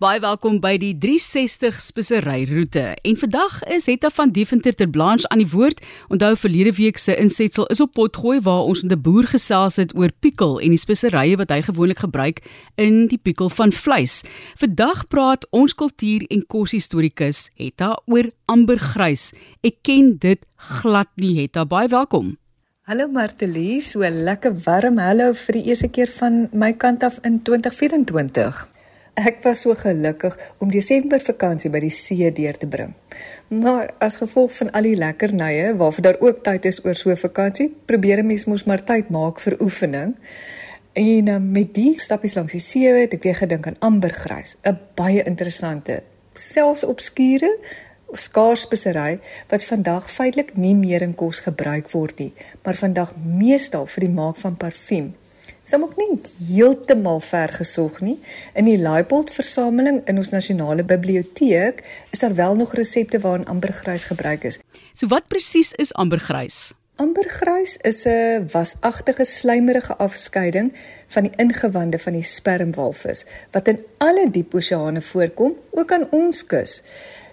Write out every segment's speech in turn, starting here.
Baie welkom by die 360 speseryroete. En vandag is Hetta van Deventer ter Blanche aan die woord. Onthou verlede week se insetsel is op potgooi waar ons met 'n boer gesels het oor pikkel en die speserye wat hy gewoonlik gebruik in die pikkel van vleis. Vandag praat ons kultuur en koshistorikus Hetta oor ambergrys. Ek ken dit glad nie Hetta. Baie welkom. Hallo Martelie, so lekker warm hallo vir die eerste keer van my kant af in 2024. Ek was so gelukkig om Desember vakansie by die see deur te bring. Maar as gevolg van al die lekkernye waarvoor daar ook tyd is oor so 'n vakansie, probeer 'n mens mos maar tyd maak vir oefening. En uh, met die stappies langs die see het ek weer gedink aan ambergrys, 'n baie interessante, selfs obskure skaars spesery wat vandag feitelik nie meer in kos gebruik word nie, maar vandag meestal vir die maak van parfuum Som ook nie heeltemal ver gesog nie. In die Leipold versameling in ons nasionale biblioteek is daar wel nog resepte waarin ambergrys gebruik is. So wat presies is ambergrys? Ambergrys is 'n wasagtige slijmerige afskeiding van die ingewande van die spermwalvis wat in alle diep oseane voorkom, ook aan ons kus.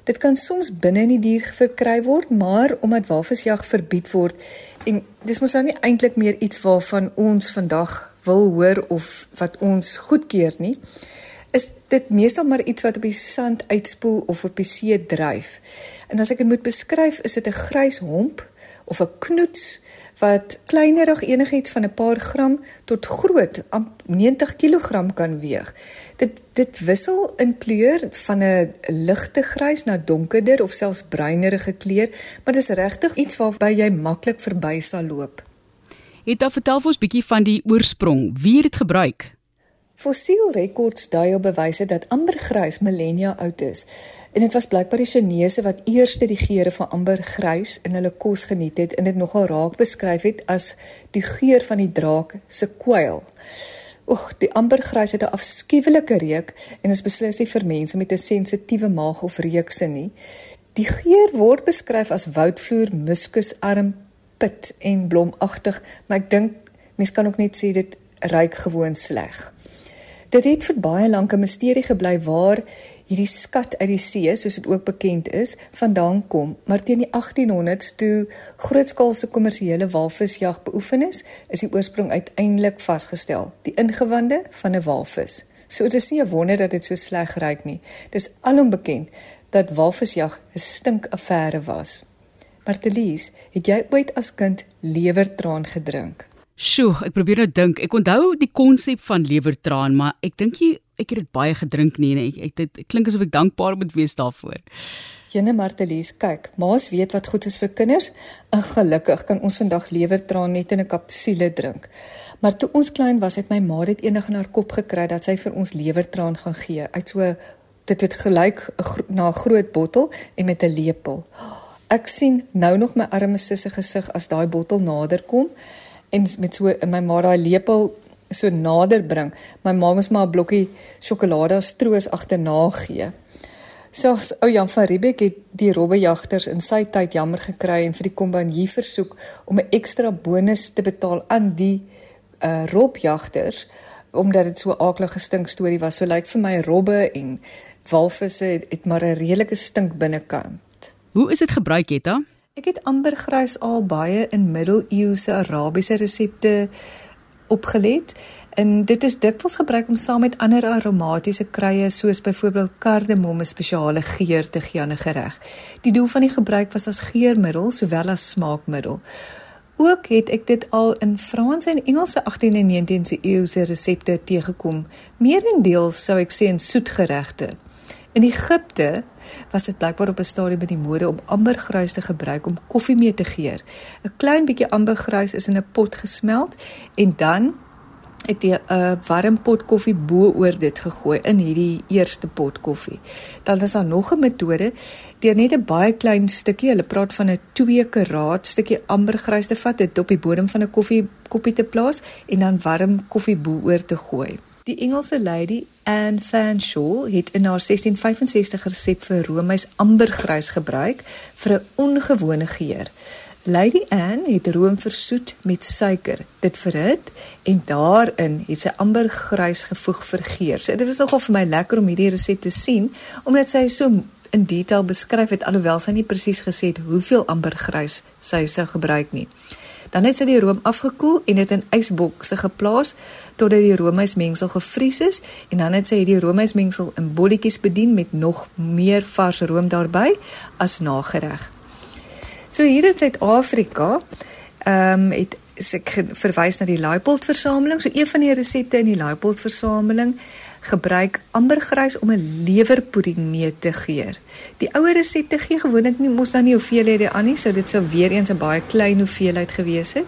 Dit kan soms binne in die dier verkry word, maar omdat walvisjag verbied word en dis mos nou nie eintlik meer iets waarvan ons vandag wil hoor of wat ons goedkeur nie, is dit meestal maar iets wat op die sand uitspoel of op die see dryf. En as ek dit moet beskryf, is dit 'n grys homp of 'n knoets wat kleinerig enigiets van 'n paar gram tot groot 90 kg kan weeg. Dit dit wissel in kleur van 'n ligte grys na donkerder of selfs bruinerige kleur, maar dis regtig iets waarby jy maklik verby sal loop. Het dan vertel vir ons bietjie van die oorsprong. Wie dit gebruik? Fossielrekords dui op bewyse dat ambergrys millennia oud is. En dit was blykbaar die Chinese wat eers die geure van ambergrys in hulle kos geniet het en dit nogal raak beskryf het as die geur van die draak se kwyl. Oeg, die ambergrys het 'n afskuwelike reuk en is beslis nie vir mense met 'n sensitiewe maag of reukse nie. Die geur word beskryf as woudvloer, muskusarm, pit en blomagtig, maar ek dink mense kan ook net sê dit ruik gewoon sleg. Dit het vir baie lank 'n misterie gebly waar hierdie skat uit die see, soos dit ook bekend is, vandaan kom, maar teen die 1800s toe grootskaalse kommersiële walvisjag beoefen is, is die oorsprong uiteindelik vasgestel, die ingewande van 'n walvis. So dit is nie 'n wonder dat dit so sleg ruik nie. Dis alom bekend dat walvisjag 'n stinkaffære was. Martelies, het jy ooit as kind lewertraan gedrink? Sjoe, ek probeer nou dink. Ek onthou die konsep van lewertraan, maar ek dink jy ek het dit baie gedrink nie en ek, ek dit klink asof ek dankbaar moet wees daarvoor. Jene Martelies, kyk, maas weet wat goed is vir kinders. En gelukkig kan ons vandag lewertraan net in 'n kapsule drink. Maar toe ons klein was, het my ma dit eendag in haar kop gekry dat sy vir ons lewertraan gaan gee uit so dit het gelyk na 'n groot bottel en met 'n lepel. Oh, Ek sien nou nog my arme sussie gesig as daai bottel nader kom en met so in my ma daai lepel so nader bring. My ma moes maar 'n blokkie sjokolade stroos agterna gee. Selfs ou Jan van Riebeeck het die robbejagters in sy tyd jammer gekry en vir die kombanjie versoek om 'n ekstra bonus te betaal aan die uh robjagters omdat dit so 'n aaklige stink storie was. So lyk like vir my robbe en walvisse het, het maar 'n redelike stink binnekant. Hoe is dit gebruik, Jetta? Ek het ambergrys al baie in middeleeuse Arabiese resepte opgelet en dit is dikwels gebruik om saam met ander aromatiese kruie soos byvoorbeeld kardemom 'n spesiale geur te gee aan 'n gereg. Die doel van die gebruik was as geurmiddel sowel as smaakmiddel. Ook het ek dit al in Franse en Engelse 18de en 19de eeuse resepte teëgekom, meerendeels sou ek sê in soetgeregte. In Egipte was dit blykbaar op 'n stadium by die mode om ambergruis te gebruik om koffie mee te geur. 'n Klein bietjie ambergruis is in 'n pot gesmelt en dan het jy 'n warm pot koffie bo oor dit gegooi in hierdie eerste pot koffie. Dan is daar nog 'n metode deur net 'n baie klein stukkie, hulle praat van 'n 2 karaat stukkie ambergruis te vat, dit op die bodem van 'n koffiekoppie te plaas en dan warm koffie bo oor te gooi. Die Engelse lady Anne Fanshawe het in haar 1665 resep vir roomys ambergrys gebruik vir 'n ongewone geur. Lady Anne het room versoet met suiker, dit verhit en daarin het sy ambergrys gevoeg vir geur. So dit was nogal vir my lekker om hierdie resep te sien omdat sy so in detail beskryf het alhoewel sy nie presies gesê het hoeveel ambergrys sy sou gebruik nie. Dan het sy die room afgekoel en dit in ysbokse geplaas totdat die roomysmengsel gevries is en dan het sy hierdie roomysmengsel in bolletjies bedien met nog meer vars room daarbey as nagereg. So hier in Suid-Afrika, ehm um, het ek verwys na die Leipold versameling. So een van die resepte in die Leipold versameling gebruik ambergrys om 'n lewerpudding mee te geur. Die ouer resepte gee gewoonlik nie mos dan nie hoeveelhede aan nie, sou dit sou weer eens 'n baie klein hoeveelheid gewees het.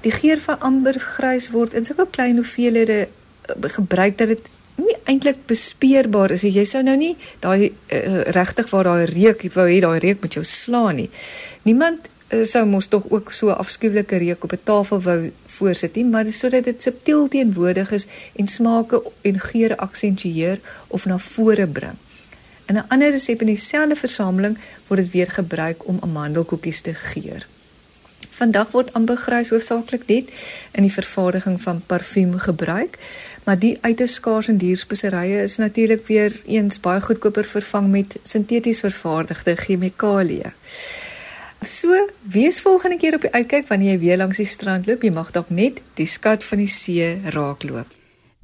Die geur van ambergrys word in sulke klein hoeveelhede eh, gebruik dat dit nie eintlik bespeurbaar is. Jy sou nou nie daai uh, regtig waar daai reuk, jy wou hê daai reuk met jou slaan nie. Niemand sou mos tog ook so afskuwelike reuk op 'n tafel wou voorsit nie, maar dis sodat dit subtiel teenwoordig is en smake en geure aksentueer of na vore bring. In 'n ander resep in dieselfde versameling word dit weer gebruik om amandelkoekies te geur. Vandag word ambergrys hoofsaaklik net in die vervaardiging van parfuum gebruik, maar die uiters skaars en dierspeserye is natuurlik weer eens baie goedkoper vervang met sinteties vervaardigde chemikalieë. So, wees volgende keer op die uitkyk wanneer jy weer langs die strand loop, jy mag dalk net die skat van die see raakloop.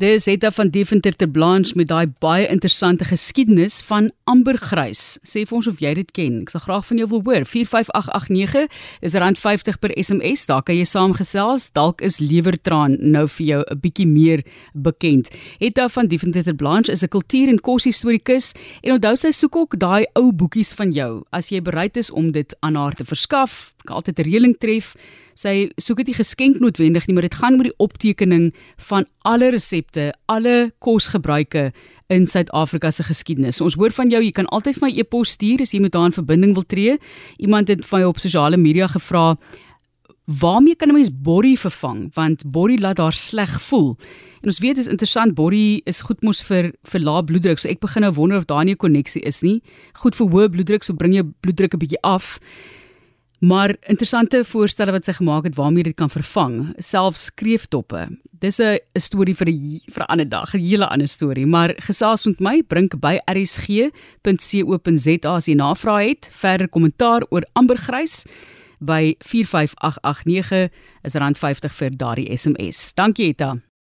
Dis Etta van Deventer ter Blanche met daai baie interessante geskiedenis van ambergrys. Sê vir ons of jy dit ken. Ek sal graag van jou wil hoor. 45889 is R50 per SMS. Daar kan jy saamgesels. Dalk is lewertraan nou vir jou 'n bietjie meer bekend. Etta van Deventer ter Blanche is 'n kultuur- en koshistorikus en onthou sy soek ook daai ou boekies van jou. As jy bereid is om dit aan haar te verskaf, kan altyd 'n reëling tref. Sy soek dit nie geskenk noodwendig nie, maar dit gaan oor die optekening van alle resepte, alle kosgebruike in Suid-Afrika se geskiedenis. Ons hoor van jou, jy kan altyd vir my e-pos stuur as jy met haar in verbinding wil tree. Iemand het van jou op sosiale media gevra waarmee kan 'n mens borrie vervang want borrie laat haar sleg voel. En ons weet dit is interessant borrie is goed mos vir vir lae bloeddruk. So ek begin nou wonder of daar nie 'n koneksie is nie. Goed vir hoë bloeddruk, so bring jou bloeddruk 'n bietjie af. Maar interessante voorstelle wat sy gemaak het waarmee dit kan vervang, selfs skreeftoppe. Dis 'n storie vir 'n vir 'n ander dag, 'n hele ander storie, maar gesels met my, bring by rsg.co.za as jy navraag het, verder kommentaar oor ambergrys by 45889 is rand 50 vir daardie SMS. Dankie Etta.